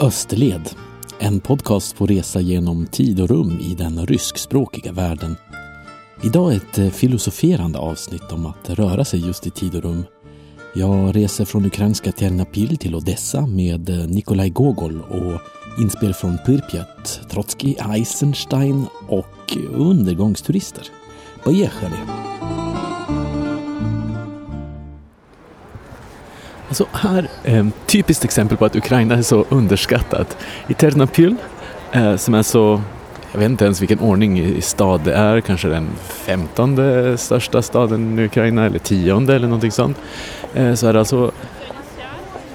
Österled, en podcast på resa genom tid och rum i den ryskspråkiga världen. Idag ett eh, filosoferande avsnitt om att röra sig just i tid och rum. Jag reser från ukrainska Ternopil till Odessa med eh, Nikolaj Gogol och inspel från Pripyat, Trotskij, Eisenstein och undergångsturister. Поехали! Alltså här, eh, typiskt exempel på att Ukraina är så underskattat. I Ternopil, eh, som är så, jag vet inte ens vilken ordning i stad det är, kanske den femtonde största staden i Ukraina eller tionde eller någonting sånt. Eh, så är det alltså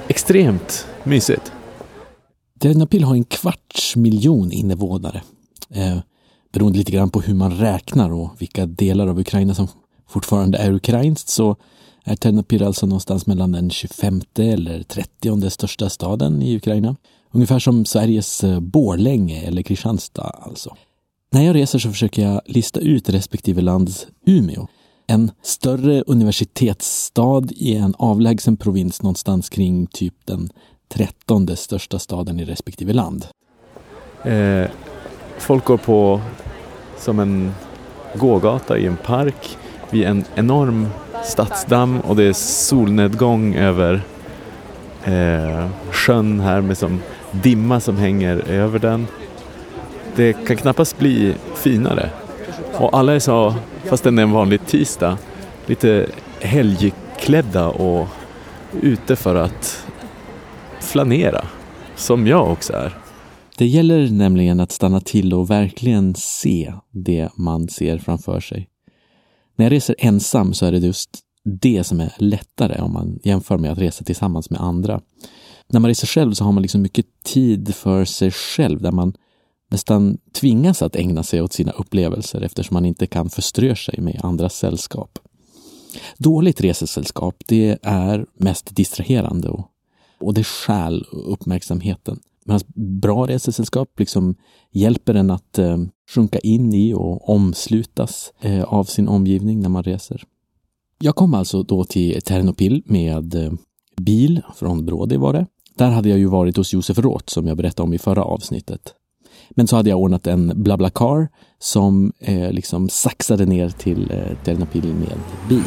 extremt mysigt. Ternopil har en kvarts miljon invånare. Eh, beroende lite grann på hur man räknar och vilka delar av Ukraina som fortfarande är ukrainskt så är Ternopil alltså någonstans mellan den 25 eller 30 största staden i Ukraina. Ungefär som Sveriges eh, Borlänge eller Kristianstad alltså. När jag reser så försöker jag lista ut respektive lands Umeå. En större universitetsstad i en avlägsen provins någonstans kring typ den trettonde största staden i respektive land. Eh, folk går på som en gågata i en park vid en enorm stadsdamm och det är solnedgång över eh, sjön här med som dimma som hänger över den. Det kan knappast bli finare. Och alla är så, fast det är en vanlig tisdag, lite helgklädda och ute för att flanera, som jag också är. Det gäller nämligen att stanna till och verkligen se det man ser framför sig. När jag reser ensam så är det just det som är lättare om man jämför med att resa tillsammans med andra. När man reser själv så har man liksom mycket tid för sig själv där man nästan tvingas att ägna sig åt sina upplevelser eftersom man inte kan förströ sig med andras sällskap. Dåligt resesällskap, det är mest distraherande och, och det stjäl uppmärksamheten. Medan bra resesällskap liksom hjälper en att eh, sjunka in i och omslutas eh, av sin omgivning när man reser. Jag kom alltså då till Ternopil med eh, bil från Brody var det. Där hade jag ju varit hos Josef Roth som jag berättade om i förra avsnittet. Men så hade jag ordnat en BlaBlaCar som eh, liksom saxade ner till eh, Ternopil med bil.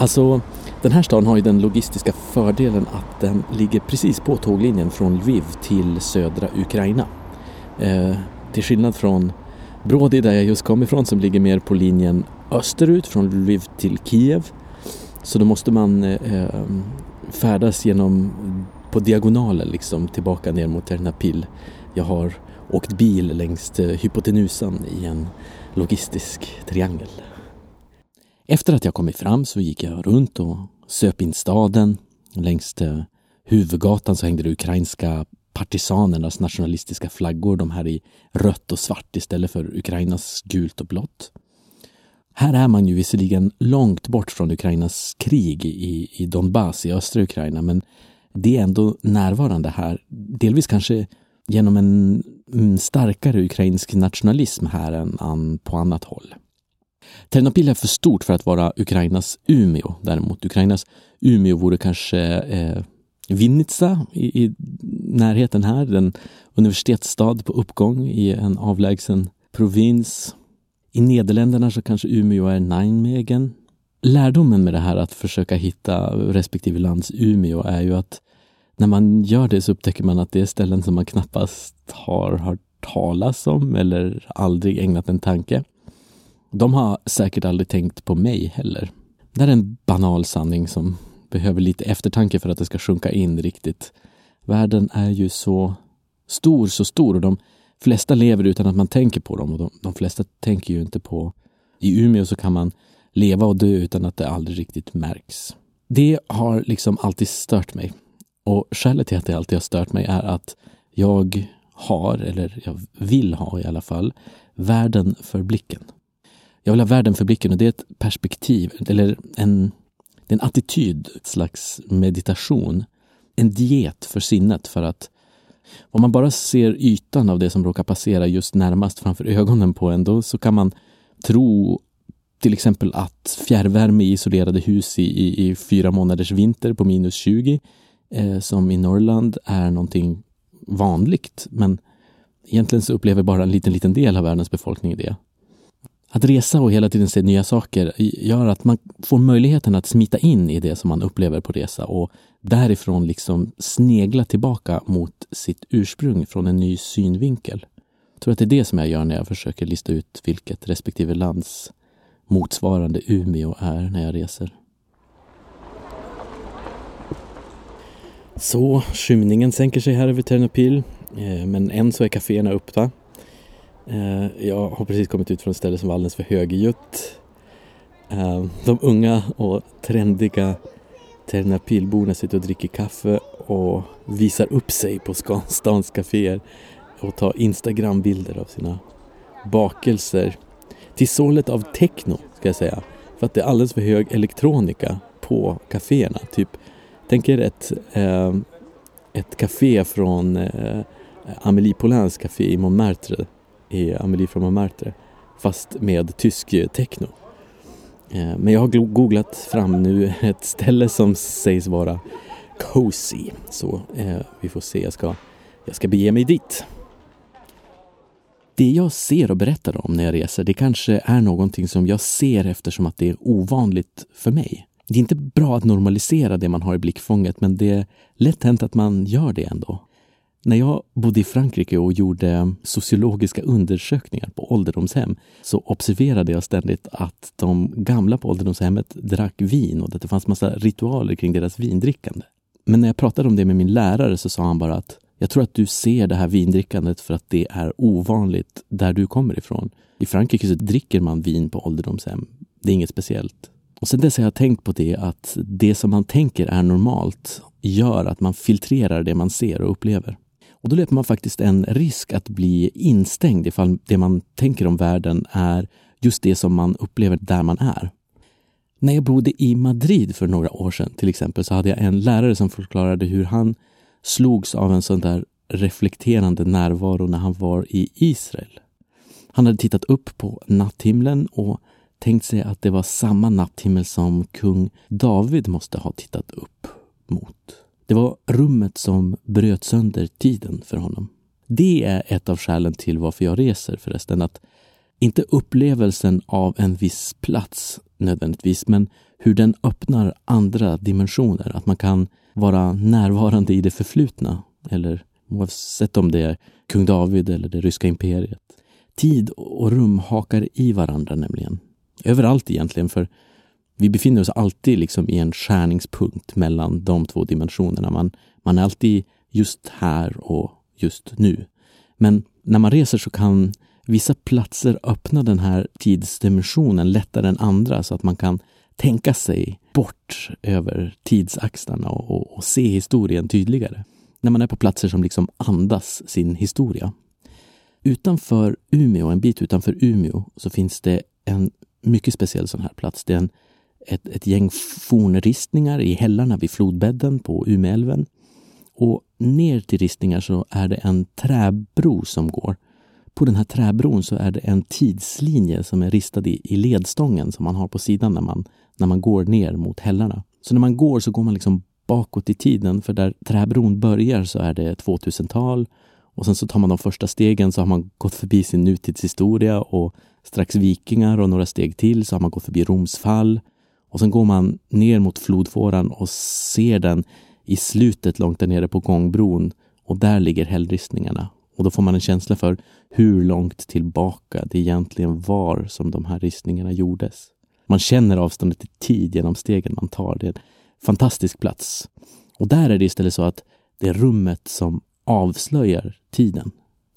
Alltså, den här staden har ju den logistiska fördelen att den ligger precis på tåglinjen från Lviv till södra Ukraina. Eh, till skillnad från Brody där jag just kom ifrån som ligger mer på linjen österut från Lviv till Kiev. Så då måste man eh, ehm, färdas genom på diagonalen liksom tillbaka ner mot Ternopil. Jag har åkt bil längs eh, hypotenusan i en logistisk triangel. Efter att jag kommit fram så gick jag runt och söp in staden. Längs eh, huvudgatan så hängde det ukrainska partisanernas nationalistiska flaggor, de här i rött och svart istället för Ukrainas gult och blått. Här är man ju visserligen långt bort från Ukrainas krig i, i Donbass i östra Ukraina, men det är ändå närvarande här. Delvis kanske genom en, en starkare ukrainsk nationalism här än på annat håll. Ternopil är för stort för att vara Ukrainas Umeå däremot. Ukrainas Umeå vore kanske eh, Vinnytsa i, i, närheten här, den universitetsstad på uppgång i en avlägsen provins. I Nederländerna så kanske Umeå är Nijmegen. Lärdomen med det här att försöka hitta respektive lands Umeå är ju att när man gör det så upptäcker man att det är ställen som man knappast har hört talas om eller aldrig ägnat en tanke. De har säkert aldrig tänkt på mig heller. Det är en banal sanning som behöver lite eftertanke för att det ska sjunka in riktigt. Världen är ju så stor, så stor och de flesta lever utan att man tänker på dem och de, de flesta tänker ju inte på... I Umeå så kan man leva och dö utan att det aldrig riktigt märks. Det har liksom alltid stört mig. Och skälet till att det alltid har stört mig är att jag har, eller jag vill ha i alla fall, världen för blicken. Jag vill ha världen för blicken och det är ett perspektiv, eller en, det är en attityd, ett slags meditation. En diet för sinnet för att Om man bara ser ytan av det som råkar passera just närmast framför ögonen på en, då så kan man tro till exempel att fjärrvärme i isolerade hus i, i, i fyra månaders vinter på minus 20, eh, som i Norrland, är någonting vanligt. Men egentligen så upplever bara en liten, liten del av världens befolkning det. Att resa och hela tiden se nya saker gör att man får möjligheten att smita in i det som man upplever på resa och därifrån liksom snegla tillbaka mot sitt ursprung från en ny synvinkel. Jag tror att det är det som jag gör när jag försöker lista ut vilket respektive lands motsvarande Umeå är när jag reser. Så, skymningen sänker sig här över Ternopil, eh, men än så är kaféerna öppna. Eh, jag har precis kommit ut från ett ställe som var alldeles för högljutt. Eh, de unga och trendiga Ternapilborna sitter och dricker kaffe och visar upp sig på stans kaféer och tar Instagram-bilder av sina bakelser till sålet av techno, ska jag säga. För att det är alldeles för hög elektronika på kaféerna. Typ, tänk er ett, eh, ett café från eh, Amélie Poulains café i Montmartre, i Amélie från Montmartre, fast med tysk eh, techno. Eh, men jag har googlat fram nu ett ställe som sägs vara cozy, så eh, vi får se, jag ska, jag ska bege mig dit det jag ser och berättar om när jag reser, det kanske är någonting som jag ser eftersom att det är ovanligt för mig. Det är inte bra att normalisera det man har i blickfånget, men det är lätt hänt att man gör det ändå. När jag bodde i Frankrike och gjorde sociologiska undersökningar på ålderdomshem så observerade jag ständigt att de gamla på ålderdomshemmet drack vin och att det fanns massa ritualer kring deras vindrickande. Men när jag pratade om det med min lärare så sa han bara att jag tror att du ser det här vindrickandet för att det är ovanligt där du kommer ifrån. I Frankrike så dricker man vin på ålderdomshem. Det är inget speciellt. Och sen dess har jag tänkt på det att det som man tänker är normalt gör att man filtrerar det man ser och upplever. Och då löper man faktiskt en risk att bli instängd ifall det man tänker om världen är just det som man upplever där man är. När jag bodde i Madrid för några år sedan till exempel så hade jag en lärare som förklarade hur han slogs av en sån där reflekterande närvaro när han var i Israel. Han hade tittat upp på natthimlen och tänkt sig att det var samma natthimmel som kung David måste ha tittat upp mot. Det var rummet som bröt sönder tiden för honom. Det är ett av skälen till varför jag reser förresten. Att inte upplevelsen av en viss plats nödvändigtvis, men hur den öppnar andra dimensioner. Att man kan vara närvarande i det förflutna. Eller oavsett om det är kung David eller det ryska imperiet. Tid och rum hakar i varandra nämligen. Överallt egentligen, för vi befinner oss alltid liksom i en skärningspunkt mellan de två dimensionerna. Man, man är alltid just här och just nu. Men när man reser så kan vissa platser öppna den här tidsdimensionen lättare än andra så att man kan tänka sig bort över tidsaxlarna och, och, och, se historien tydligare. När man är på platser som liksom andas sin historia. Utanför Umeå, en bit utanför Umeå, så finns det en mycket speciell sån här plats. Det är en, ett, ett gäng fornristningar i hällarna vid flodbädden på Umeälven. Och ner till ristningar så är det en träbro som går på den här träbron så är det en tidslinje som är ristad i, i ledstången som man har på sidan när man, när man går ner mot hällarna. Så när man går så går man liksom bakåt i tiden för där träbron börjar så är det 2000-tal och sen så tar man de första stegen så har man gått förbi sin nutidshistoria och strax vikingar och några steg till så har man gått förbi Roms fall. Och sen går man ner mot flodfåran och ser den i slutet långt där nere på gångbron och där ligger hällristningarna. Och då får man en känsla för hur långt tillbaka det egentligen var som de här ristningarna gjordes. Man känner avståndet i tid genom stegen man tar. Det är en fantastisk plats. Och där är det istället så att det är rummet som avslöjar tiden.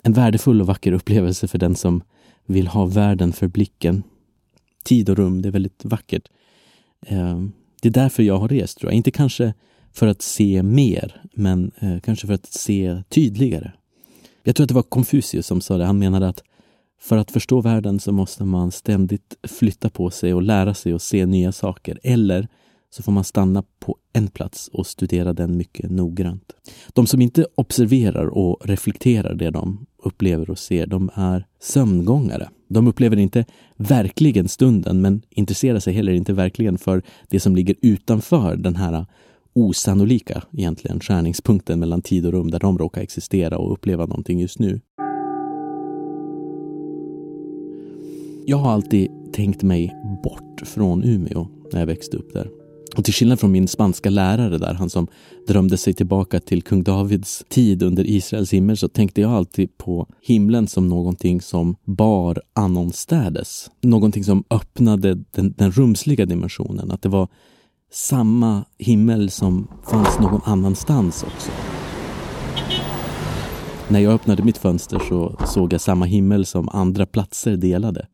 En värdefull och vacker upplevelse för den som vill ha världen för blicken. Tid och rum, det är väldigt vackert. Ehm, det är därför jag har rest, tror jag. Inte kanske för att se mer, men eh, kanske för att se tydligare. Jag tror att det var Konfucius som sa det. Han menade att för att förstå världen så måste man ständigt flytta på sig och lära sig och se nya saker. Eller så får man stanna på en plats och studera den mycket noggrant. De som inte observerar och reflekterar det de upplever och ser, de är sömngångare. De upplever inte verkligen stunden, men intresserar sig heller inte verkligen för det som ligger utanför den här osannolika, egentligen, skärningspunkten mellan tid och rum där de råkar existera och uppleva någonting just nu. Jag har alltid tänkt mig bort från Umeå när jag växte upp där. Och till skillnad från min spanska lärare där, han som drömde sig tillbaka till kung Davids tid under Israels himmel, så tänkte jag alltid på himlen som någonting som bar annonstädes. Någonting som öppnade den, den rumsliga dimensionen. Att det var samma himmel som fanns någon annanstans också. När jag öppnade mitt fönster så såg jag samma himmel som andra platser delade.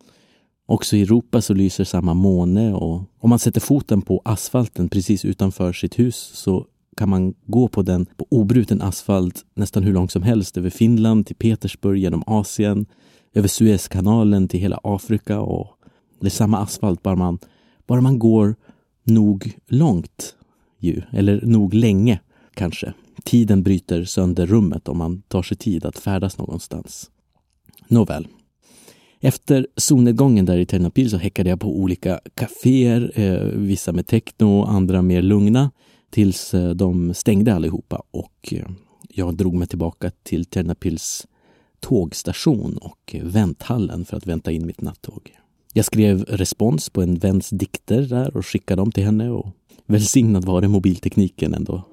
Också i Europa så lyser samma måne och om man sätter foten på asfalten precis utanför sitt hus så kan man gå på den på obruten asfalt nästan hur långt som helst över Finland till Petersburg genom Asien, över Suezkanalen till hela Afrika och det är samma asfalt bara man, bara man går nog långt ju, eller nog länge kanske. Tiden bryter sönder rummet om man tar sig tid att färdas någonstans. Nåväl, efter solnedgången där i Ternopil så häckade jag på olika kaféer, eh, vissa med techno, andra mer lugna, tills eh, de stängde allihopa och eh, jag drog mig tillbaka till Ternopils tågstation och vänthallen för att vänta in mitt nattåg. Jag skrev respons på en väns dikter där och skickade dem till henne och välsignad var det mobiltekniken ändå.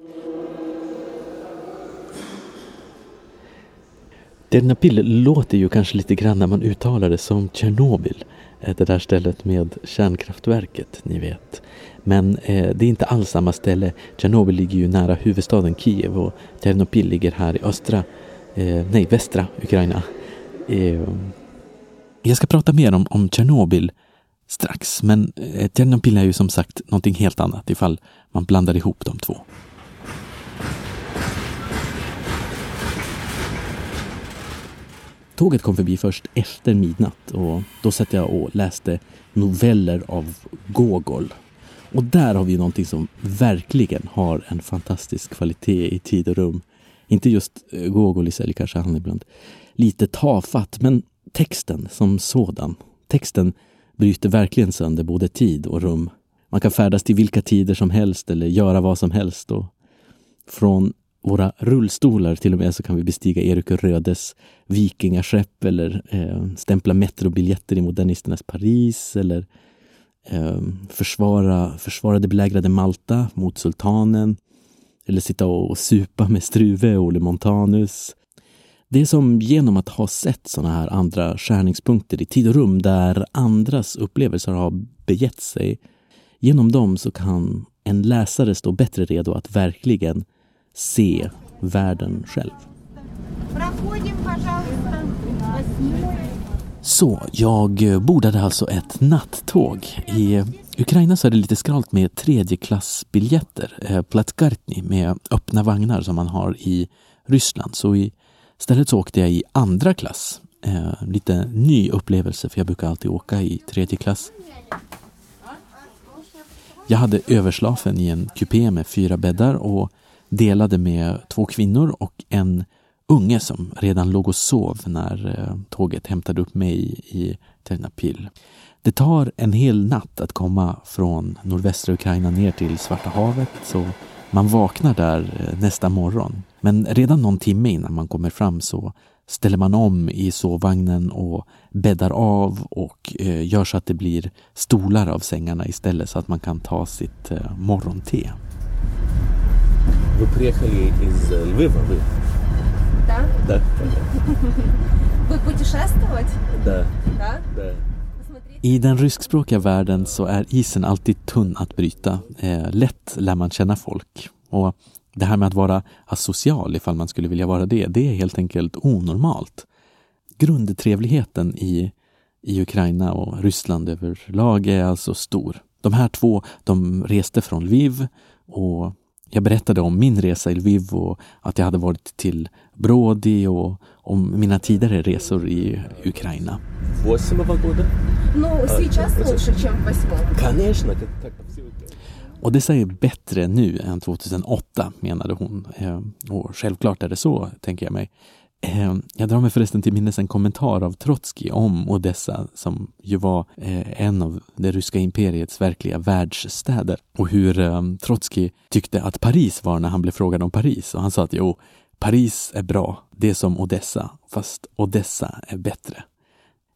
Tjernobyl låter ju kanske lite grann när man uttalar det som Tjernobyl. Eh, det där stället med kärnkraftverket, ni vet. Men eh, det är inte alls samma ställe. Tjernobyl ligger ju nära huvudstaden Kiev och Ternopil ligger här i östra, eh, nej västra Ukraina. Eh, jag ska prata mer om, om Tjernobyl strax, men eh, Tjernobyl är ju som sagt någonting helt annat ifall man blandar ihop de två. Tåget kom förbi först efter midnatt och då satt jag och läste noveller av Gogol. Och där har vi någonting som verkligen har en fantastisk kvalitet i tid och rum. Inte just eh, Gogol i sig, kanske han ibland lite tafatt, men texten som sådan. Texten bryter verkligen sönder både tid och rum. Man kan färdas till vilka tider som helst eller göra vad som helst. Och från våra rullstolar till och med så kan vi bestiga Erik och Rödes vikingaskepp eller eh, stämpla metrobiljetter i modernisternas Paris eller eh, försvara, försvara det belägrade Malta mot sultanen eller sitta och supa med Struve och Olle Montanus. Det är som genom att ha sett sådana här andra skärningspunkter i tid och rum där andras upplevelser har begett sig. Genom dem så kan en läsare stå bättre redo att verkligen se världen själv. Så, jag bordade alltså ett nattåg. I Ukraina så är det lite skralt med tredjeklassbiljetter, eh, med öppna vagnar som man har i Ryssland. Så istället så åkte jag i andra klass. Eh, lite ny upplevelse för jag brukar alltid åka i tredje klass. Jag hade överslafen i en kupé med fyra bäddar och delade med två kvinnor och en unge som redan låg och sov när eh, tåget hämtade upp mig i Ternopil. Det tar en hel natt att komma från nordvästra Ukraina ner till Svarta havet så man vaknar där eh, nästa morgon. Men redan någon timme innan man kommer fram så ställer man om i sovvagnen och bäddar av och eh, gör så att det blir stolar av sängarna istället så att man kan ta sitt morgonte. Вы приехали из Львова, вы? Да. Да. Вы путешествовать? Да. Да. Да. I den ryskspråkiga världen så är isen alltid tunn att bryta. Eh, lätt lär man känna folk. Och det här med att vara asocial, ifall man skulle vilja vara det, det är helt enkelt onormalt. Grundtrevligheten i, i Ukraina och Ryssland överlag är alltså stor. De här två, de reste från Lviv och jag berättade om min resa i Lviv och att jag hade varit till Brody och om mina tidigare resor i Ukraina. Och det säger bättre nu än 2008, menade hon. Eh, och självklart är det så, tänker jag mig. Eh, jag drar mig förresten till minnes en kommentar av Trotskij om Odessa som ju var eh, en av det ryska imperiets verkliga världsstäder. Och hur eh, Trotskij tyckte att Paris var när han blev frågad om Paris. Och han sa att jo, Paris är bra, det är som Odessa, fast Odessa är bättre.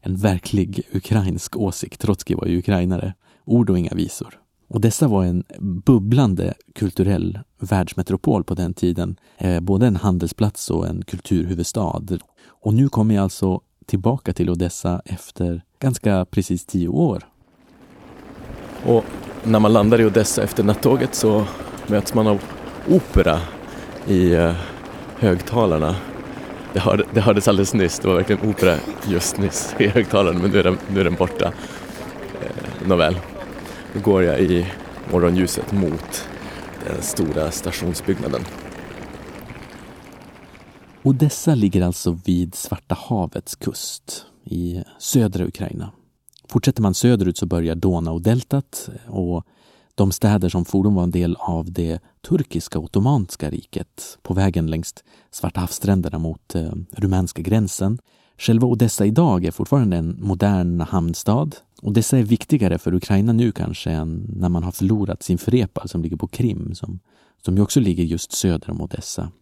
En verklig ukrainsk åsikt. Trotskij var ju ukrainare. Ord och inga visor. Odessa var en bubblande kulturell världsmetropol på den tiden. Eh, både en handelsplats och en kulturhuvudstad. Och nu kommer jag alltså tillbaka till Odessa efter ganska precis tio år. Och när man landar i Odessa efter nattåget så möts man av opera i eh, högtalarna. Det, hörde, det hördes alldeles nyss, det var verkligen opera just nyss i högtalarna men nu är den, nu är den borta. Eh, nåväl. Nu går jag i morgonljuset mot den stora stationsbyggnaden. Odessa ligger alltså vid Svarta havets kust i södra Ukraina. Fortsätter man söderut så börjar Donaudeltat och de städer som fordom var en del av det turkiska ottomanska riket på vägen längs Svarta havsstränderna mot eh, rumänska gränsen. Själva Odessa idag är fortfarande en modern hamnstad. Dessa är viktigare för Ukraina nu kanske än när man har förlorat sin Frepa som ligger på Krim som, som ju också ligger just söder om Odessa.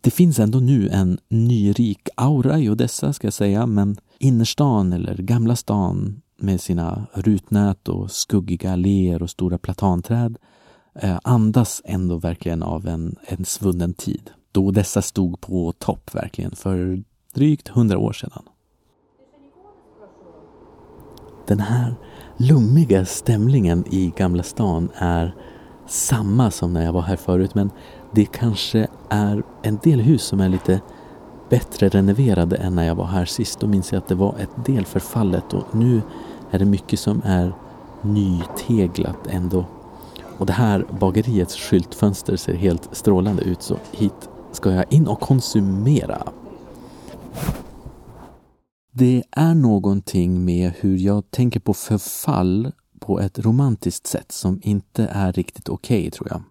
Det finns ändå nu en nyrik aura i Odessa ska jag säga, men innerstan eller Gamla stan med sina rutnät och skuggiga alléer och stora platanträd eh, andas ändå verkligen av en, en svunnen tid. Då Odessa stod på topp verkligen för drygt hundra år sedan. Den här lummiga stämningen i Gamla stan är samma som när jag var här förut men det kanske är en del hus som är lite bättre renoverade än när jag var här sist. Då minns jag att det var ett del förfallet och nu är det mycket som är nyteglat ändå. Och det här bageriets skyltfönster ser helt strålande ut så hit ska jag in och konsumera. Det är någonting med hur jag tänker på förfall på ett romantiskt sätt som inte är riktigt okej okay, tror jag.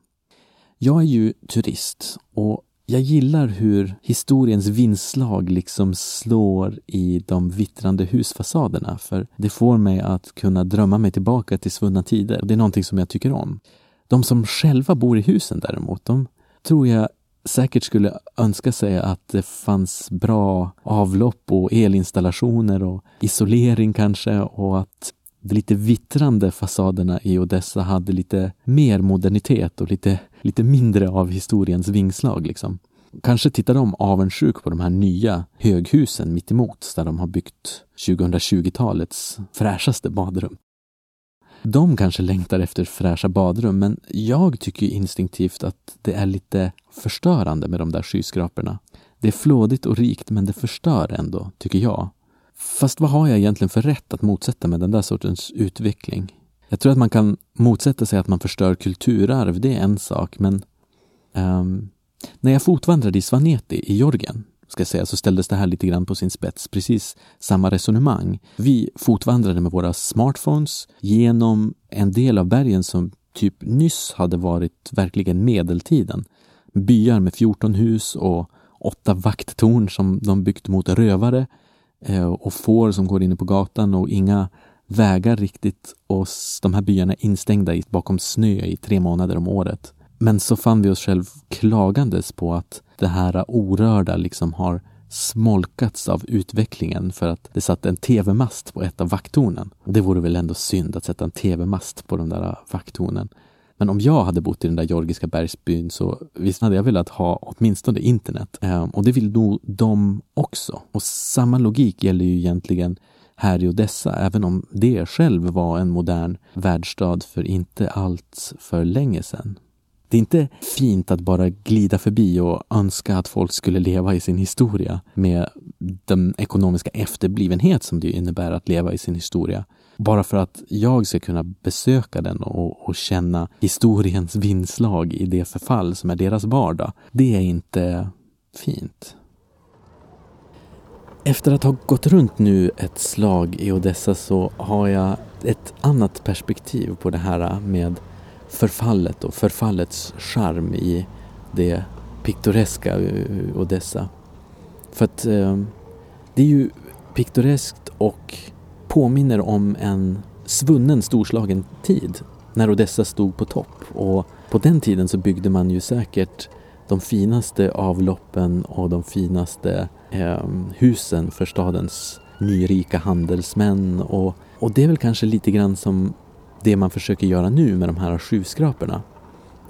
Jag är ju turist och jag gillar hur historiens vindslag liksom slår i de vittrande husfasaderna för det får mig att kunna drömma mig tillbaka till svunna tider. Det är någonting som jag tycker om. De som själva bor i husen däremot, de tror jag säkert skulle önska sig att det fanns bra avlopp och elinstallationer och isolering kanske och att de lite vittrande fasaderna i Odessa hade lite mer modernitet och lite, lite mindre av historiens vingslag. Liksom. Kanske tittar de avundsjuk på de här nya höghusen mittemot där de har byggt 2020-talets fräschaste badrum. De kanske längtar efter fräscha badrum men jag tycker instinktivt att det är lite förstörande med de där skyskraporna. Det är flådigt och rikt men det förstör ändå, tycker jag. Fast vad har jag egentligen för rätt att motsätta mig den där sortens utveckling? Jag tror att man kan motsätta sig att man förstör kulturarv, det är en sak, men um, när jag fotvandrade i Svaneti i Georgien ska jag säga, så ställdes det här lite grann på sin spets. Precis samma resonemang. Vi fotvandrade med våra smartphones genom en del av bergen som typ nyss hade varit verkligen medeltiden. Byar med 14 hus och åtta vakttorn som de byggt mot rövare eh, och får som går inne på gatan och inga vägar riktigt och de här byarna är instängda bakom snö i tre månader om året. Men så fann vi oss själv klagandes på att det här orörda liksom har smolkats av utvecklingen för att det satt en tv-mast på ett av vakttornen. Det vore väl ändå synd att sätta en tv-mast på de där vakttornen. Men om jag hade bott i den där georgiska bergsbyn så visst hade jag velat ha åtminstone internet. Ehm, och det vill nog de också. Och samma logik gäller ju egentligen här i Odessa, även om det själv var en modern världsstad för inte allt för länge sedan. Det är inte fint att bara glida förbi och önska att folk skulle leva i sin historia med den ekonomiska efterblivenhet som det innebär att leva i sin historia. bara för att jag ska kunna besöka den och, och känna historiens vindslag i det förfall som är deras vardag. Det är inte fint. Efter att ha gått runt nu ett slag i Odessa så har jag ett annat perspektiv på det här med förfallet och förfallets charm i det piktoreska eh, Odessa. För att eh, det är ju piktoreskt och påminner om en svunnen storslagen tid när Odessa stod på topp. Och på den tiden så byggde man ju säkert de finaste avloppen och de finaste eh, husen för stadens nyrika handelsmän. Och, och det är väl kanske lite grann som det man försöker göra nu med de här skyskraporna.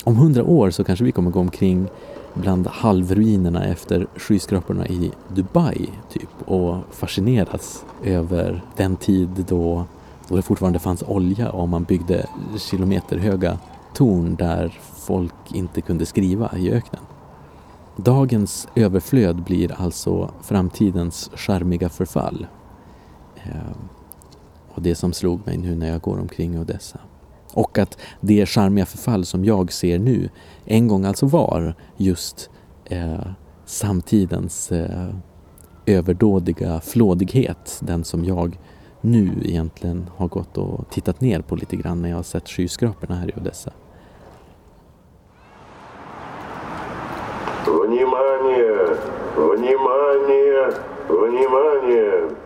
Om hundra år så kanske vi kommer gå omkring bland halvruinerna efter skyskraporna i Dubai typ och fascineras över den tid då, då det fortfarande fanns olja och man byggde kilometerhöga torn där folk inte kunde skriva i öknen. Dagens överflöd blir alltså framtidens charmiga förfall. Ehm, Eh, och det som slog mig nu när jag går omkring i Odessa. Och att det charmiga förfall som jag ser nu en gång alltså var just eh, samtidens eh, överdådiga flådighet. Den som jag nu egentligen har gått och tittat ner på lite grann när jag har sett skyskraporna här i Odessa. Внимание! Внимание! Внимание!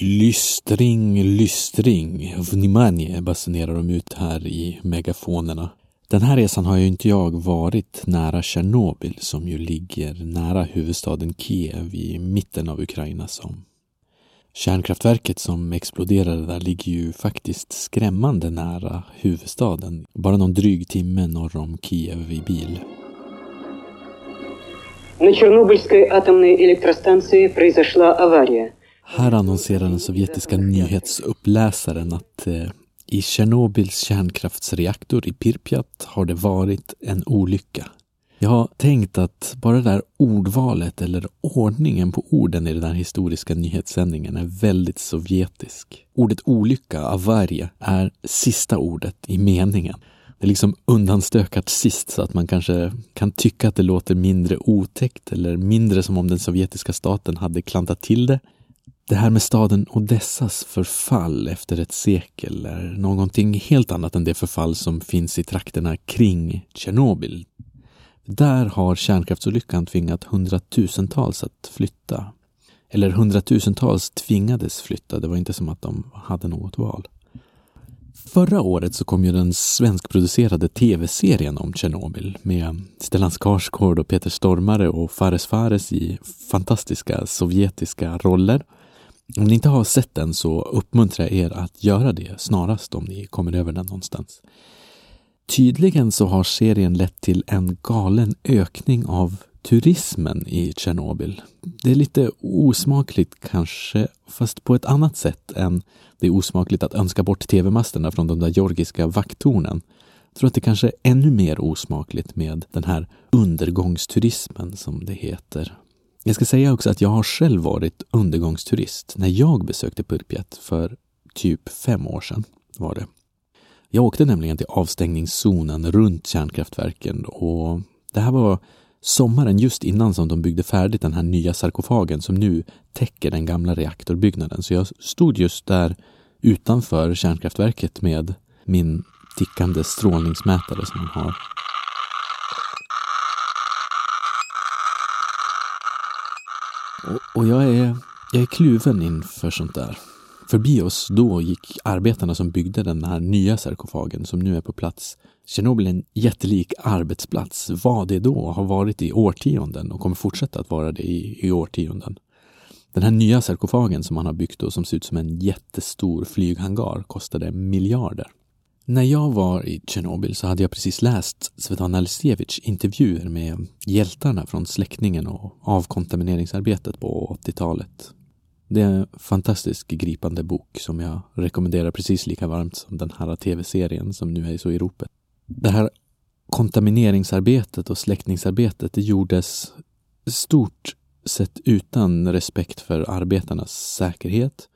Lystring, lystring, vnimanje basunerar de ut här i megafonerna. Den här resan har ju inte jag varit nära Tjernobyl som ju ligger nära huvudstaden Kiev i mitten av Ukraina som. Kärnkraftverket som exploderade där ligger ju faktiskt skrämmande nära huvudstaden, bara någon dryg timme norr om Kiev i bil. На Чернобыльской атомной электростанции произошла авария. Här annonserar den sovjetiska nyhetsuppläsaren att eh, i Tjernobyls kärnkraftsreaktor i Pirpjat har det varit en olycka. Jag har tänkt att bara det där ordvalet eller ordningen på orden i den här historiska nyhetssändningen är väldigt sovjetisk. Ordet olycka, avaria, är sista ordet i meningen. Det är liksom undanstökat sist så att man kanske kan tycka att det låter mindre otäckt eller mindre som om den sovjetiska staten hade klantat till det det här med staden Odessas förfall efter ett sekel är någonting helt annat än det förfall som finns i trakterna kring Tjernobyl. Där har kärnkraftsolyckan tvingat hundratusentals att flytta. Eller hundratusentals tvingades flytta, det var inte som att de hade något val. Förra året så kom ju den svenskproducerade tv-serien om Tjernobyl med Stellan Skarsgård och Peter Stormare och Fares Fares i fantastiska sovjetiska roller. Om ni inte har sett den så uppmuntrar jag er att göra det snarast om ni kommer över den någonstans. Tydligen så har serien lett till en galen ökning av turismen i Tjernobyl. Det är lite osmakligt kanske, fast på ett annat sätt än det är osmakligt att önska bort tv-masterna från de där georgiska vakttornen. Jag tror att det kanske är ännu mer osmakligt med den här undergångsturismen som det heter. Jag ska säga också att jag har själv varit undergångsturist när jag besökte Purpjat för typ fem år sedan var det. Jag åkte nämligen till avstängningszonen runt kärnkraftverken och det här var sommaren just innan som de byggde färdigt den här nya sarkofagen som nu täcker den gamla reaktorbyggnaden. Så jag stod just där utanför kärnkraftverket med min tickande strålningsmätare som man har. Och, och jag, är, jag är kluven inför sånt där. Förbi oss då gick arbetarna som byggde den här nya sarkofagen som nu är på plats. Tjernobyl är en jättelik arbetsplats. Var det då har varit i årtionden och kommer fortsätta att vara det i, i årtionden. Den här nya sarkofagen som man har byggt och som ser ut som en jättestor flyghangar kostade miljarder. När jag var i Tjernobyl så hade jag precis läst Svetlana Aleksijevitj intervjuer med hjältarna från släckningen och avkontamineringsarbetet på 80-talet. Det är en fantastisk gripande bok som jag rekommenderar precis lika varmt som den här tv-serien som nu är så i ropet. Det här kontamineringsarbetet och släckningsarbetet det gjordes stort sett utan respekt för arbetarnas säkerhet.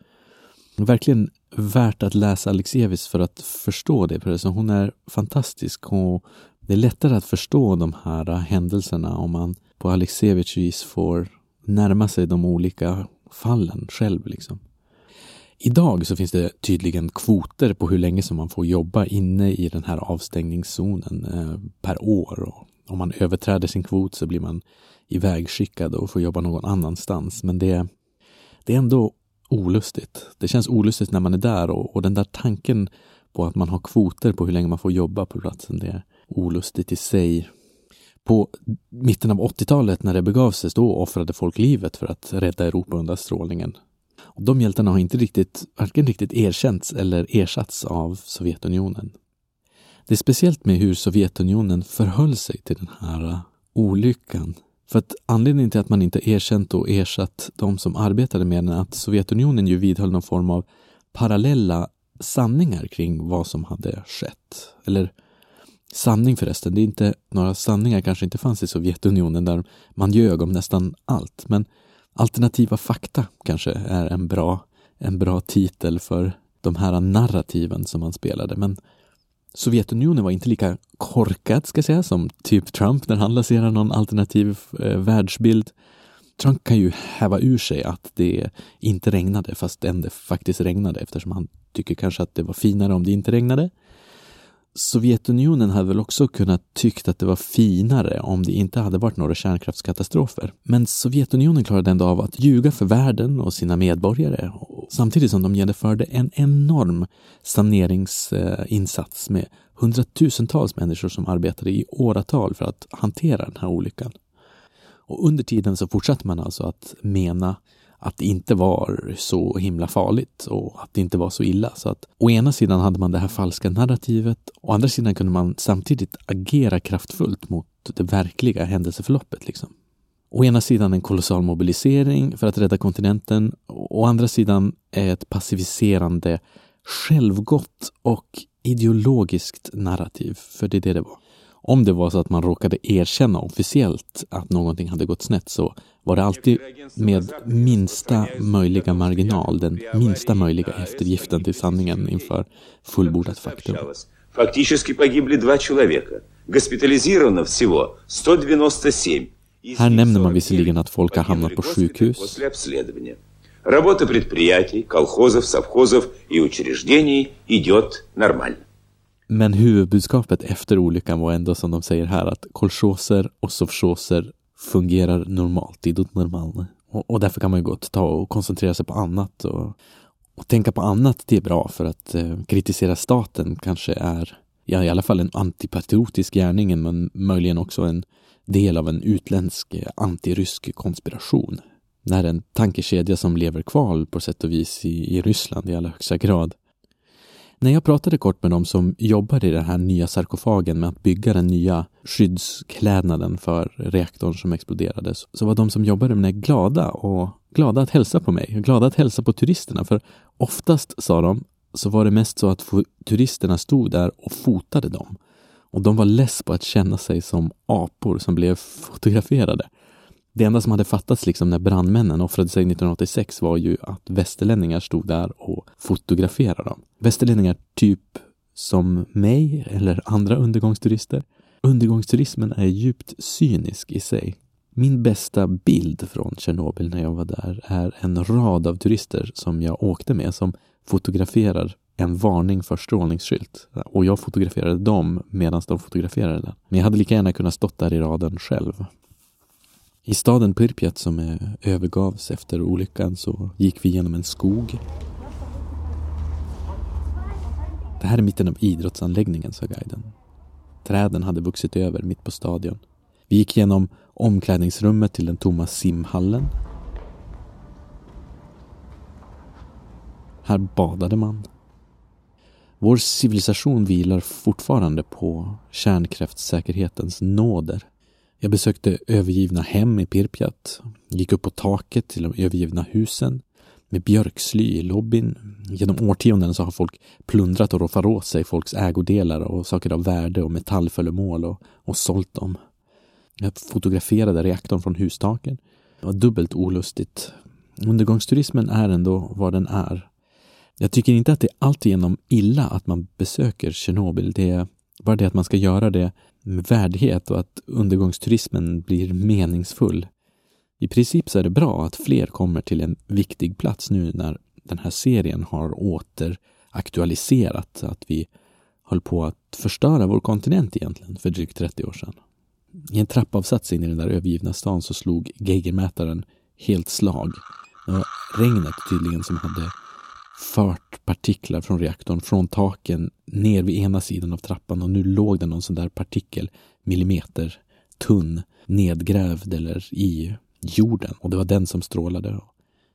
Verkligen värt att läsa Alexievich för att förstå det. Hon är fantastisk och det är lättare att förstå de här äh, händelserna om man på Alexievich vis får närma sig de olika fallen själv. Liksom. Idag så finns det tydligen kvoter på hur länge som man får jobba inne i den här avstängningszonen äh, per år. Och om man överträder sin kvot så blir man ivägskickad och får jobba någon annanstans. Men det, det är ändå olustigt. Det känns olustigt när man är där och, och den där tanken på att man har kvoter på hur länge man får jobba på platsen, det är olustigt i sig. På mitten av 80-talet när det begav sig, då offrade folk livet för att rädda Europa undan strålningen. Och de hjältarna har inte riktigt, varken riktigt erkänts eller ersatts av Sovjetunionen. Det är speciellt med hur Sovjetunionen förhöll sig till den här olyckan för att anledningen till att man inte erkänt och ersatt de som arbetade med den är att Sovjetunionen ju vidhöll någon form av parallella sanningar kring vad som hade skett. Eller sanning förresten, det är inte några sanningar kanske inte fanns i Sovjetunionen där man ljög om nästan allt. Men alternativa fakta kanske är en bra, en bra titel för de här narrativen som man spelade. Men Sovjetunionen var inte lika korkad, ska jag säga, som typ Trump när han lanserar någon alternativ eh, världsbild. Trump kan ju häva ur sig att det inte regnade fast det faktiskt regnade eftersom han tycker kanske att det var finare om det inte regnade. Sovjetunionen hade väl också kunnat tyckt att det var finare om det inte hade varit några kärnkraftskatastrofer. Men Sovjetunionen klarade ändå av att ljuga för världen och sina medborgare samtidigt som de genomförde en enorm saneringsinsats med hundratusentals människor som arbetade i åratal för att hantera den här olyckan. Och under tiden så fortsatte man alltså att mena att det inte var så himla farligt och att det inte var så illa. Så att å ena sidan hade man det här falska narrativet, å andra sidan kunde man samtidigt agera kraftfullt mot det verkliga händelseförloppet. Liksom. Å ena sidan en kolossal mobilisering för att rädda kontinenten, å andra sidan ett passiviserande, självgott och ideologiskt narrativ, för det är det det var Om det var så att man råkade erkänna officiellt att någonting hade gått snett så var det alltid med minsta möjliga marginal, den minsta möjliga eftergiften till sanningen inför fullbordat faktum. Фактически погибли два человека. Госпитализировано всего 197. Här nämner man visserligen att folk har hamnat på sjukhus. Работа предприятий, колхозов, совхозов и учреждений идет нормально. Men huvudbudskapet efter olyckan var ändå som de säger här att kolchoser och sovchoser fungerar normalt, i det normala. Och, och därför kan man ju gott ta och koncentrera sig på annat och, och tänka på annat, det är bra för att eh, kritisera staten kanske är ja, i alla fall en antipatriotisk gärning men möjligen också en del av en utländsk eh, antirysk konspiration. När en tankekedja som lever kvar på sätt och vis i, i Ryssland i allra högsta grad. När jag pratade kort med dem som jobbar i den här nya sarkofagen med att bygga den nya skyddsklädnaden för reaktorn som exploderade så var de som jobbade med det glada och glada att hälsa på mig, glada att hälsa på turisterna för oftast, sa de, så var det mest så att turisterna stod där och fotade dem. Och de var less på att känna sig som apor som blev fotograferade. Det enda som hade fattats liksom när brandmännen offrade sig 1986 var ju att västerlänningar stod där och fotograferade dem. Västerlänningar typ som mig eller andra undergångsturister. Undergångsturismen är djupt cynisk i sig. Min bästa bild från Tjernobyl när jag var där är en rad av turister som jag åkte med som fotograferar en varning för strålningsskylt. Och jag fotograferade dem medan de fotograferade den. Men jag hade lika gärna kunnat stått där i raden själv. I staden Pripyat som övergavs efter olyckan så gick vi genom en skog. Det här är mitten av idrottsanläggningen, sa guiden. Träden hade vuxit över mitt på stadion. Vi gick genom omklädningsrummet till den tomma simhallen. Här badade man. Vår civilisation vilar fortfarande på kärnkraftssäkerhetens nåder. Jag besökte övergivna hem i Pirpjat, gick upp på taket till de övergivna husen med björksly i lobbyn. Genom årtionden så har folk plundrat och roffat åt sig folks ägodelar och saker av värde och metallföremål och, och sålt dem. Jag fotograferade reaktorn från hustaken. Det var dubbelt olustigt. Undergångsturismen är ändå vad den är. Jag tycker inte att det är alltigenom illa att man besöker Tjernobyl. Det är bara det att man ska göra det med värdighet och att undergångsturismen blir meningsfull. I princip så är det bra att fler kommer till en viktig plats nu när den här serien har återaktualiserat att vi höll på att förstöra vår kontinent egentligen för drygt 30 år sedan. I en trappavsats in i den där övergivna stan så slog geigermätaren helt slag. Det var regnet tydligen som hade fört partiklar från reaktorn från taken ner vid ena sidan av trappan och nu låg det någon sån där partikel millimeter tunn nedgrävd eller i jorden och det var den som strålade.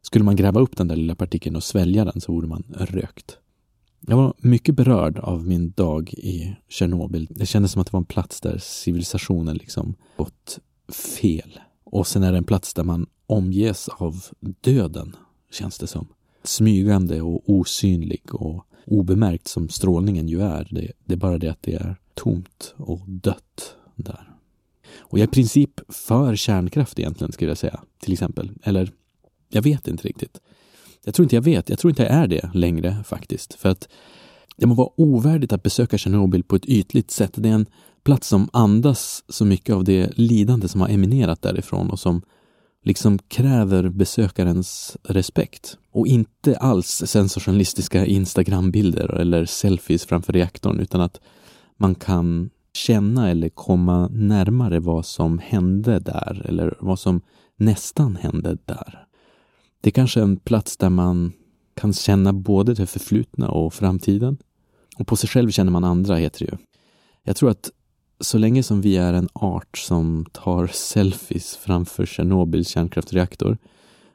Skulle man gräva upp den där lilla partikeln och svälja den så vore man rökt. Jag var mycket berörd av min dag i Tjernobyl. Det kändes som att det var en plats där civilisationen liksom gått fel. Och sen är det en plats där man omges av döden, känns det som. Smygande och osynlig och obemärkt som strålningen ju är. Det, det är bara det att det är tomt och dött där. Och jag är i princip för kärnkraft egentligen, skulle jag säga. Till exempel. Eller, jag vet inte riktigt. Jag tror inte jag vet. Jag tror inte jag är det längre faktiskt. För att det må vara ovärdigt att besöka Tjernobyl på ett ytligt sätt. Det är en plats som andas så mycket av det lidande som har eminerat därifrån och som liksom kräver besökarens respekt. Och inte alls sensationalistiska Instagrambilder eller selfies framför reaktorn utan att man kan känna eller komma närmare vad som hände där eller vad som nästan hände där. Det är kanske är en plats där man kan känna både det förflutna och framtiden. Och på sig själv känner man andra, heter det ju. Jag tror att så länge som vi är en art som tar selfies framför Tjernobyls kärnkraftreaktor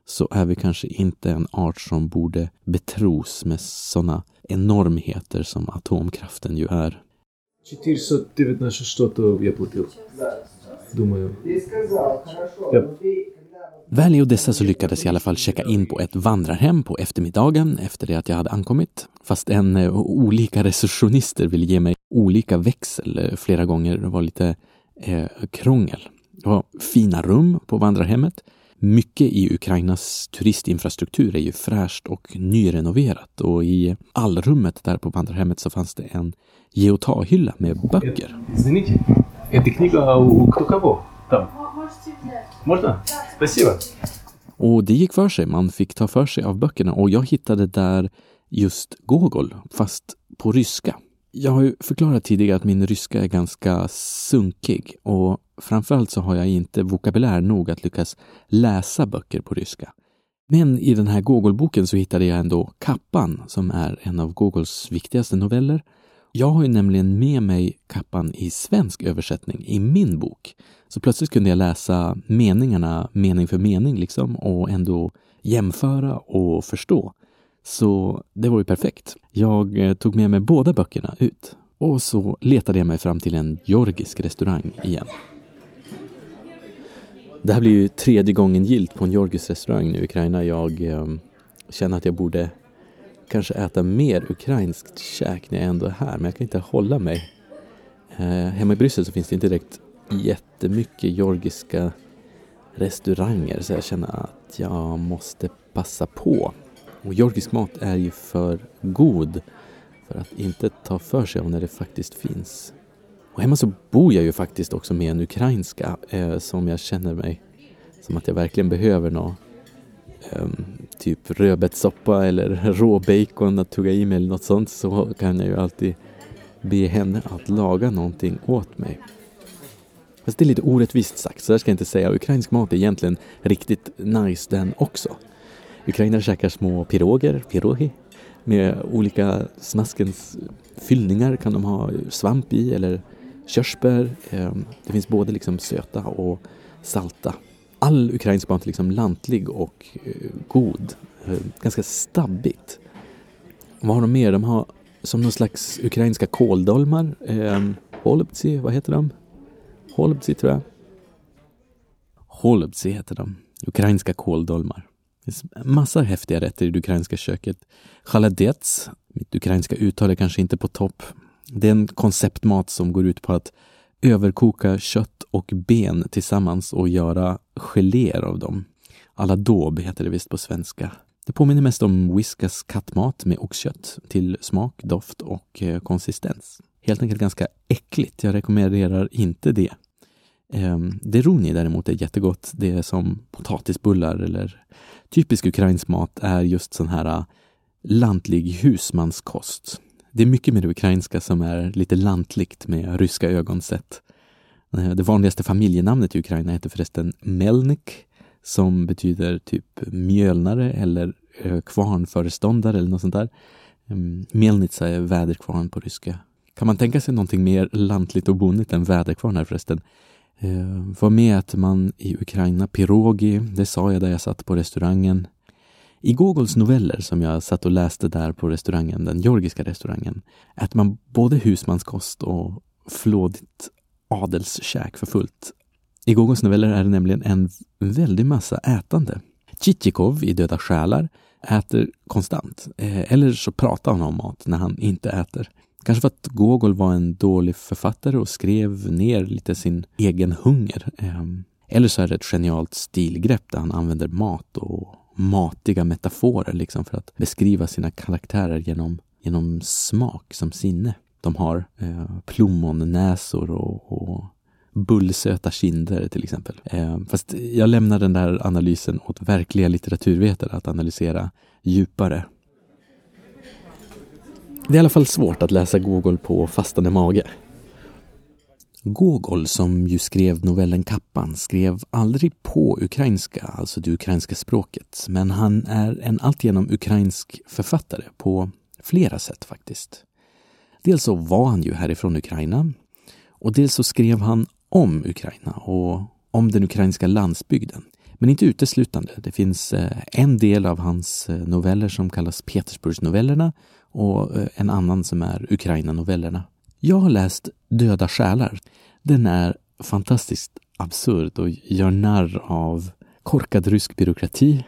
så är vi kanske inte en art som borde betros med sådana enormheter som atomkraften ju är. 419 что-то я платил. Думаю. Ja. Väl i Odessa så lyckades jag i alla fall checka in på ett vandrarhem på eftermiddagen efter det att jag hade ankommit. Fast en eh, olika receptionister ville ge mig olika växel eh, flera gånger. Det var lite eh, krångel. Det var fina rum på vandrarhemmet. Mycket i Ukrainas turistinfrastruktur är ju fräscht och nyrenoverat och i allrummet där på vandrarhemmet så fanns det en geotahhylla med böcker. Можно? Спасибо. Och det gick för sig. Man fick ta för sig av böckerna och jag hittade där just Gogol, fast på ryska. Jag har ju förklarat tidigare att min ryska är ganska sunkig och framförallt så har jag inte vokabulär nog att lyckas läsa böcker på ryska. Men i den här Gogolboken så hittade jag ändå Kappan som är en av Gogols viktigaste noveller. jag har ju nämligen med mig Kappan i svensk översättning i min bok. Så plötsligt kunde jag läsa meningarna mening för mening liksom och ändå jämföra och förstå. Så det var ju perfekt. Jag eh, tog med mig båda böckerna ut och så letade jag mig fram till en georgisk restaurang igen. Det här blir ju tredje gången gilt på en georgisk restaurang nu i Ukraina. Jag eh, känner att jag borde kanske äta mer ukrainskt käk när jag ändå är här, men jag kan inte hålla mig. Eh, hemma i Bryssel så finns det inte direkt jättemycket georgiska restauranger så jag känner att jag måste passa på. Och georgisk mat är ju för god för att inte ta för sig av när det faktiskt finns. Och hemma så bor jag ju faktiskt också med en ukrainska eh, som jag känner mig som att jag verkligen behöver något ehm, typ rödbetssoppa eller råbacon att tugga i mig eller något sånt så kan jag ju alltid be henne att laga någonting åt mig. Fast det är lite orättvist sagt, så där ska jag inte säga. Ukrainsk mat är egentligen riktigt nice den också. Ukrainare käkar små piroger, pirogi, med olika smaskens fyllningar kan de ha svamp i eller körsbär. Ehm, det finns både liksom söta och salta. All ukrainsk mat är liksom lantlig och eh, god. Eh, ganska stabbigt. Vad har de mer? De har som någon slags ukrainska kåldolmar. Eh, Holubtsi, vad heter de? Holubtsi tror jag. Holubtsi heter de. Ukrainska kåldolmar. Det finns massa häftiga rätter i det ukrainska köket. Chaladets, mitt ukrainska uttal är kanske inte på topp. Det är en konceptmat som går ut på att överkoka kött och ben tillsammans och göra geléer av dem. Aladåb heter det visst på svenska. Det påminner mest om Whiskas kattmat med oxkött till smak, doft och eh, konsistens. Helt enkelt ganska äckligt. Jag rekommenderar inte det. Ehm, det Deroni däremot är jättegott. Det är som potatisbullar eller typisk ukrainsk mat är just sån här eh, lantlig husmanskost. Det är mycket med det ukrainska som är lite lantligt med ryska ögon sett. Eh, det vanligaste familjenamnet i Ukraina heter förresten Melnik som betyder typ mjölnare eller eh, kvarnföreståndare eller något sånt där. Mm, Melnitsa är väderkvarn på ryska. Kan man tänka sig någonting mer lantligt och bonnigt än väderkvarn här förresten? Eh, var med att man i Ukraina, pirogi, det sa jag där jag satt på restaurangen. I Gogols noveller som jag satt och läste där på restaurangen, den georgiska restaurangen, äter man både husmanskost och flådigt adelskäk för fullt. I Gogols noveller är det nämligen en väldig massa ätande. Tjitjikov i Döda själar äter konstant, eh, eller så pratar han om mat när han inte äter. Kanske för att Gogol var en dålig författare och skrev ner lite sin egen hunger. Ehm, eller så är det ett genialt stilgrepp där han använder mat och matiga metaforer liksom för att beskriva sina karaktärer genom, genom smak som sinne. De har eh, plommonnäsor och, och bullsöta kinder till exempel. Eh, fast jag lämnar den där analysen åt verkliga litteraturvetare att analysera djupare. Det är i alla fall svårt att läsa Gogol på fastande mage. Gogol, som ju skrev novellen Kappan, skrev aldrig på ukrainska, alltså det ukrainska språket, men han är en alltigenom ukrainsk författare på flera sätt faktiskt. Dels så var han ju härifrån Ukraina och dels så skrev han om Ukraina och om den ukrainska landsbygden. Men inte uteslutande. Det finns eh, en del av hans eh, noveller som kallas Petersburgsnovellerna och eh, en annan som är Ukraina-novellerna. Jag har läst Döda själar. Den är fantastiskt absurd och gör narr av korkad rysk byråkrati.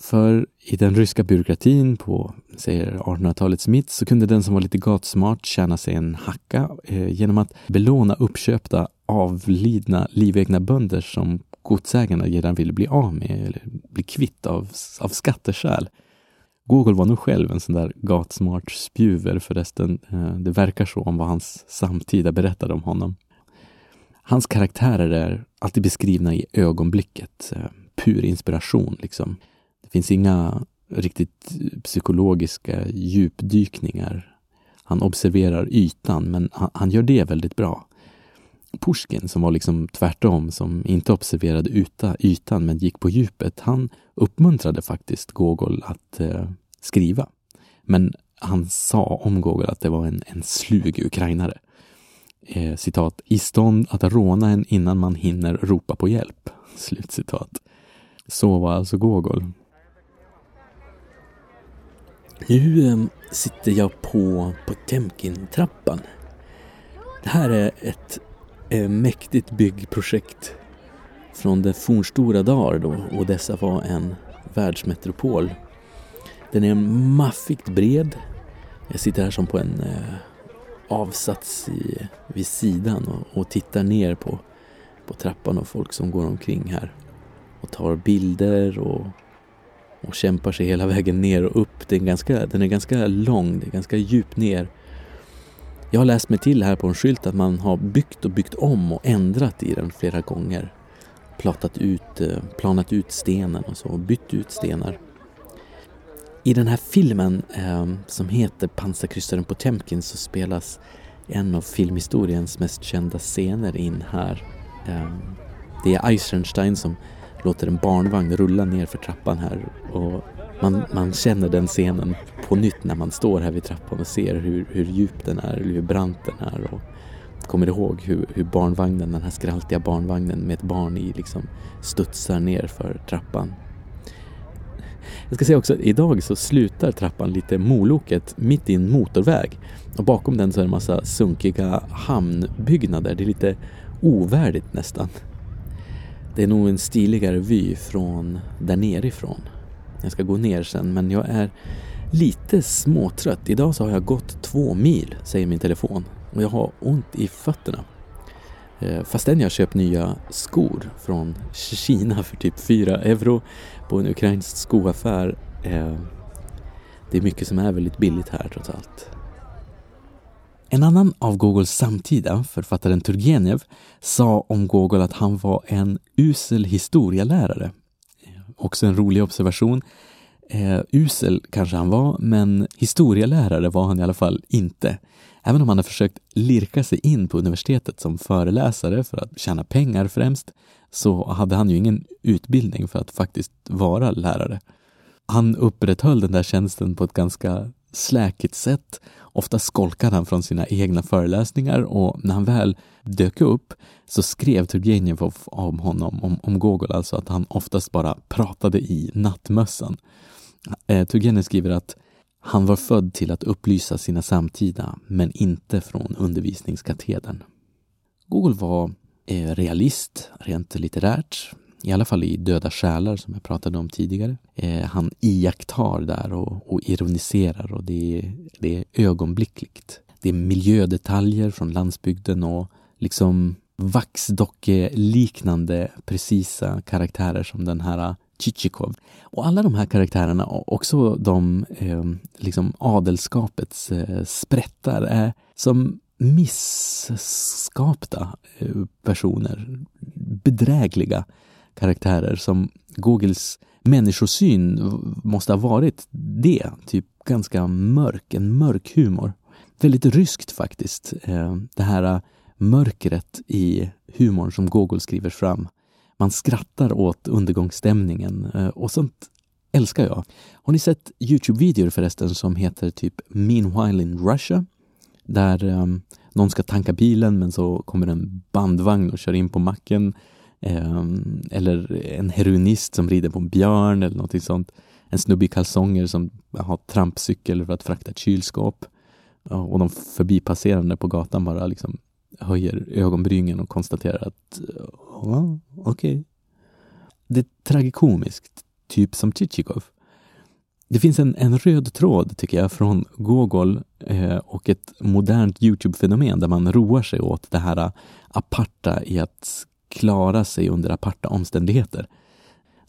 För i den ryska byråkratin på, säger 1800-talets mitt, så kunde den som var lite gatsmart tjäna sig en hacka eh, genom att belåna uppköpta avlidna livegna bönder som godsägarna redan ville bli av med eller bli kvitt av, av skatteskäl. Gogol var nog själv en sån där gatsmart spjuver förresten. Eh, det verkar så om vad hans samtida berättade om honom. Hans karaktärer är alltid beskrivna i ögonblicket. Eh, pur inspiration liksom. Det finns inga riktigt psykologiska djupdykningar. Han observerar ytan, men han, han gör det väldigt bra. Pushkin, som var liksom tvärtom, som inte observerade yta, ytan men gick på djupet, han uppmuntrade faktiskt Gogol att eh, skriva. Men han sa om Gogol att det var en, en slug ukrainare. Eh, citat, i stånd att råna en innan man hinner ropa på hjälp. Slutcitat. Så var alltså Gogol. Nu eh, sitter jag på Potemkin-trappan. Det här är ett Eh, mäktigt byggprojekt från den fornstora dagar då Odessa var en världsmetropol. Den är maffigt bred. Jag sitter här som på en eh, avsats i, vid sidan och, och, tittar ner på, på trappan och folk som går omkring här och tar bilder och, och kämpar sig hela vägen ner och upp. Den är ganska, den är ganska lång, det är ganska djupt ner. Jag har läst mig till här på en skylt att man har byggt och byggt om och ändrat i den flera gånger. Platat ut, eh, planat ut stenen och så, och bytt ut stenar. I den här filmen eh, som heter Pansarkryssaren Potemkin så spelas en av filmhistoriens mest kända scener in här. Eh, det är Eisenstein som låter en barnvagn rulla ner för trappan här och man, man känner den scenen på nytt när man står här vid trappan och ser hur, hur djup den är, hur brant den är och kommer ihåg hur, hur barnvagnen, den här skraltiga barnvagnen med ett barn i liksom studsar ner för trappan. Jag ska säga också, att idag så slutar trappan lite Moloket mitt i en motorväg och bakom den så är det en massa sunkiga hamnbyggnader. Det är lite ovärdigt nästan. Det är nog en stiligare vy från där nerifrån. Jag ska gå ner sen men jag är lite småtrött. Idag så har jag gått två mil, säger min telefon. Och jag har ont i fötterna. Eh, Fastän jag köpt nya skor från Kina för typ 4 euro på en ukrainsk skoaffär eh, det är mycket som är väldigt billigt här trots allt. En annan av Gogols samtida, författaren Turgenev, sa om Gogol att han var en usel historielärare. Också en rolig observation. Eh, usel kanske han var, men historielärare var han i alla fall inte. Även om han har försökt lirka sig in på universitetet som föreläsare för att tjäna pengar främst, så hade han ju ingen utbildning för att faktiskt vara lärare. Han upprätthöll den där tjänsten på ett ganska släkigt sätt. Ofta skolkade han från sina egna föreläsningar och när han väl dök upp så skrev Turgenev om honom, om, om Gogol, alltså att han oftast bara pratade i nattmössan. Eh, Turgenev skriver att han var född till att upplysa sina samtida, men inte från undervisningskatedern. Gogol var eh, realist, rent litterärt, i alla fall i Döda själar som jag pratade om tidigare. Eh, han iakttar där och, och ironiserar och det är, det är ögonblickligt. Det är miljödetaljer från landsbygden och liksom vaxdocke-liknande precisa karaktärer som den här Chichikov. Och alla de här karaktärerna, också de eh, liksom adelskapets eh, sprättar, är som misskapta eh, personer. Bedrägliga karaktärer som Googles människosyn måste ha varit det. Typ ganska mörk, en mörk humor. Väldigt ryskt faktiskt, eh, det här eh, mörkret i humorn som Gogol skriver fram. Man skrattar åt undergångsstämningen eh, och sånt älskar jag. Har ni sett Youtube-videor förresten som heter typ Meanwhile in Russia? Där um, någon ska tanka bilen men så kommer en bandvagn och kör in på macken Um, eller en heroinist som rider på en björn eller någonting sånt. En snubbe i kalsonger som har trampcykel för att frakta ett kylskåp. Och de förbipasserande på gatan bara liksom höjer ögonbrynen och konstaterar att ja, okej. Okay. Det är tragikomiskt, typ som Chichikov. Det finns en, en röd tråd, tycker jag, från Gogol eh, och ett modernt Youtube-fenomen där man roar sig åt det här eh, aparta i att klara sig under aparta omständigheter.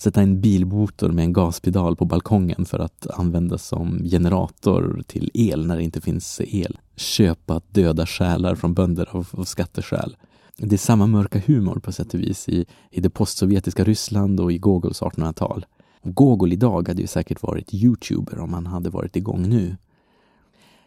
Sätta en bilmotor med en gaspedal på balkongen för att användas som generator till el när det inte finns el. Köpa döda själar från bönder av, av skatteskäl. Det är samma mörka humor på sätt och vis i, i det postsovjetiska Ryssland och i Gogols 1800-tal. Gogol idag hade ju säkert varit youtuber om han hade varit igång nu.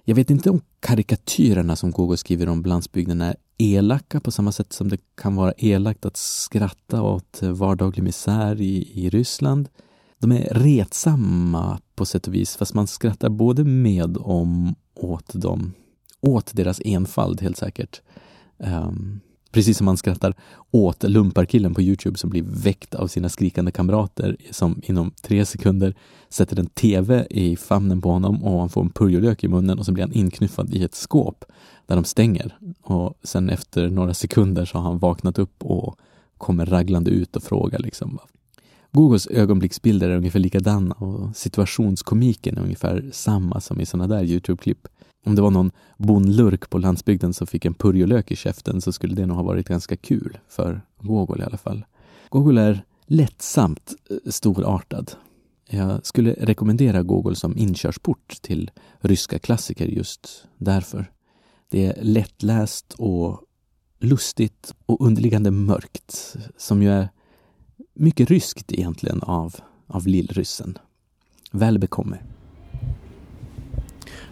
Jag vet inte om karikatyrerna som Gogol skriver om landsbygden är elaka på samma sätt som det kan vara elakt att skratta åt vardaglig misär i, i Ryssland. De är retsamma på sätt och vis, fast man skrattar både med om åt dem, åt deras enfald helt säkert. Um, Precis som man skrattar åt lumparkillen på Youtube som blir väckt av sina skrikande kamrater som inom tre sekunder sätter en TV i famnen på honom och han får en purjolök i munnen och så blir han inknuffad i ett skåp där de stänger. Och sen efter några sekunder så har han vaknat upp och kommer raglande ut och frågar liksom Googles ögonblicksbilder är ungefär likadana och situationskomiken är ungefär samma som i sådana där Youtube-klipp. Om det var någon bondlurk på landsbygden som fick en purjolök i käften så skulle det nog ha varit ganska kul för Gogol i alla fall. Gogol är lättsamt eh, storartad. Jag skulle rekommendera Gogol som inkörsport till ryska klassiker just därför. Det är lättläst och lustigt och underliggande mörkt som ju är mycket ryskt egentligen av, av lillryssen. Väl bekomme.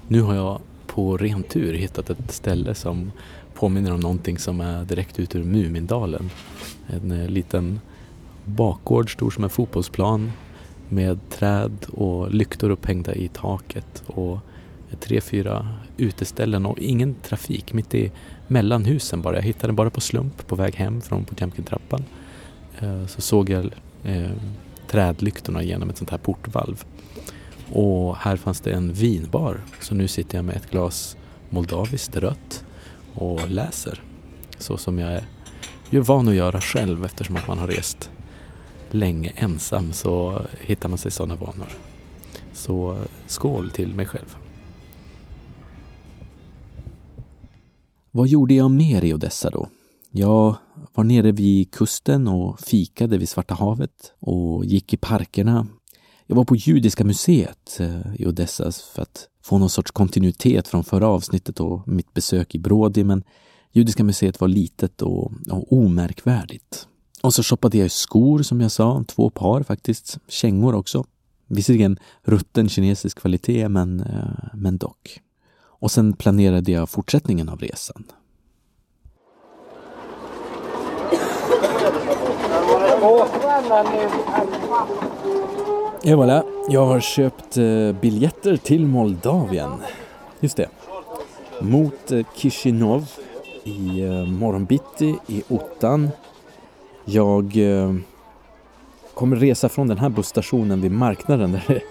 Nu har jag på ren tur hittat ett ställe som påminner om någonting som är direkt ut ur Mumindalen. En eh, liten bakgård stor som en fotbollsplan med träd och lyktor upphängda i taket och tre, fyra uteställen och ingen trafik mitt i mellan husen bara. Jag hittade den bara på slump på väg hem från Potemkintrappan. Eh, så såg jag eh, trädlyktorna genom ett sånt här portvalv. Och här fanns det en vinbar. Så nu sitter jag med ett glas moldaviskt rött och läser. Så som jag är, ju van att göra själv eftersom att man har rest länge ensam så hittar man sig sådana vanor. Så skål till mig själv. Vad gjorde jag mer i Odessa då? Jag var nere vid kusten och fikade vid Svarta havet och gick i parkerna jag var på Judiska museet eh, i Odessa för att få någon sorts kontinuitet från förra avsnittet och mitt besök i Brody, men Judiska museet var litet och, och omärkvärdigt. Och så shoppade jag skor som jag sa, två par faktiskt, kängor också. Visserligen rutten kinesisk kvalitet, men, eh, men dock. Och sen planerade jag fortsättningen av resan. Et voilà, jag har köpt eh, biljetter till Moldavien. Just det. Mot Chisinov Kishinov i eh, morgonbitti i ottan. Jag kommer resa från den här busstationen vid marknaden där det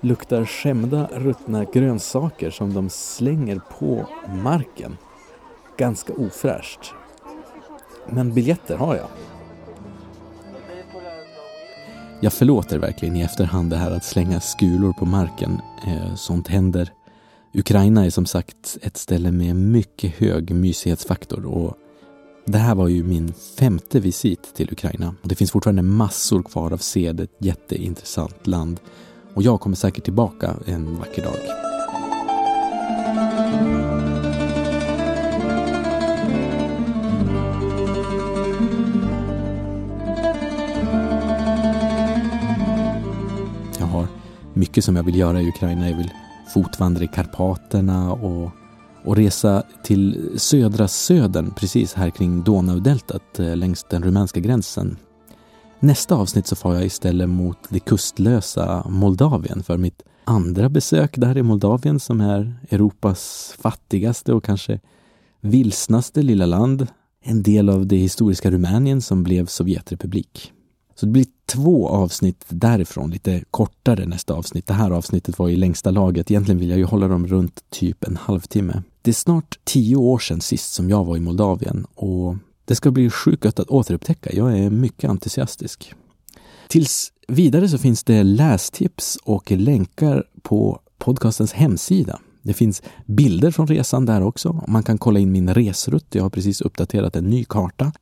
luktar skämda ruttna grönsaker som de slänger på marken. Ganska ofräscht. Men biljetter har jag. Jag förlåter verkligen i efterhand det här att slänga skulor på marken. Eh, sånt händer. Ukraina är som sagt ett ställe med mycket hög mysighetsfaktor och det här var ju min femte visit till Ukraina och det finns fortfarande massor kvar av sed. ett jätteintressant land. Och jag kommer säkert tillbaka en vacker dag. Mycket som jag vill göra i Ukraina. Jag vill fotvandra i Karpaterna och, och resa till södra södern, precis här kring Donaudeltat eh, längs den rumänska gränsen. Nästa avsnitt så får jag istället mot det kustlösa Moldavien för mitt andra besök där i Moldavien som är Europas fattigaste och kanske vilsnaste lilla land. En del av det historiska Rumänien som blev Sovjetrepublik. Så det blir två avsnitt därifrån, lite kortare nästa avsnitt. Det här avsnittet var i längsta laget. Egentligen vill jag ju hålla dem runt typ en halvtimme. Det är snart tio år sedan sist som jag var i Moldavien och det ska bli sjukt gött att återupptäcka. Jag är mycket entusiastisk. Tills vidare så finns det lästips och länkar på podcastens hemsida. Det finns bilder från resan där också. Man kan kolla in min resrutt. Jag har precis uppdaterat en ny karta.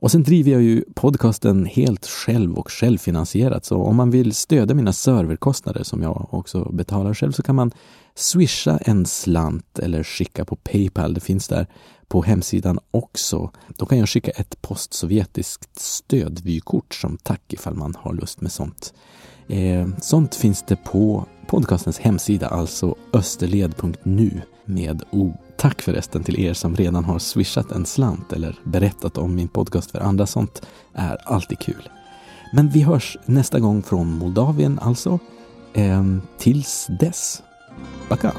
Och sen driver jag ju podcasten helt själv och självfinansierat. Så om man vill stödja mina serverkostnader som jag också betalar själv så kan man swisha en slant eller skicka på Paypal. Det finns där på hemsidan också. Då kan jag skicka ett postsovjetiskt stödvykort som tack ifall man har lust med sånt. Eh, sånt finns det på podcastens hemsida, alltså österled.nu med O. Tack förresten till er som redan har swishat en slant eller berättat om min podcast för andra. Sånt är alltid kul. Men vi hörs nästa gång från Moldavien alltså. Ehm, tills dess. Backa!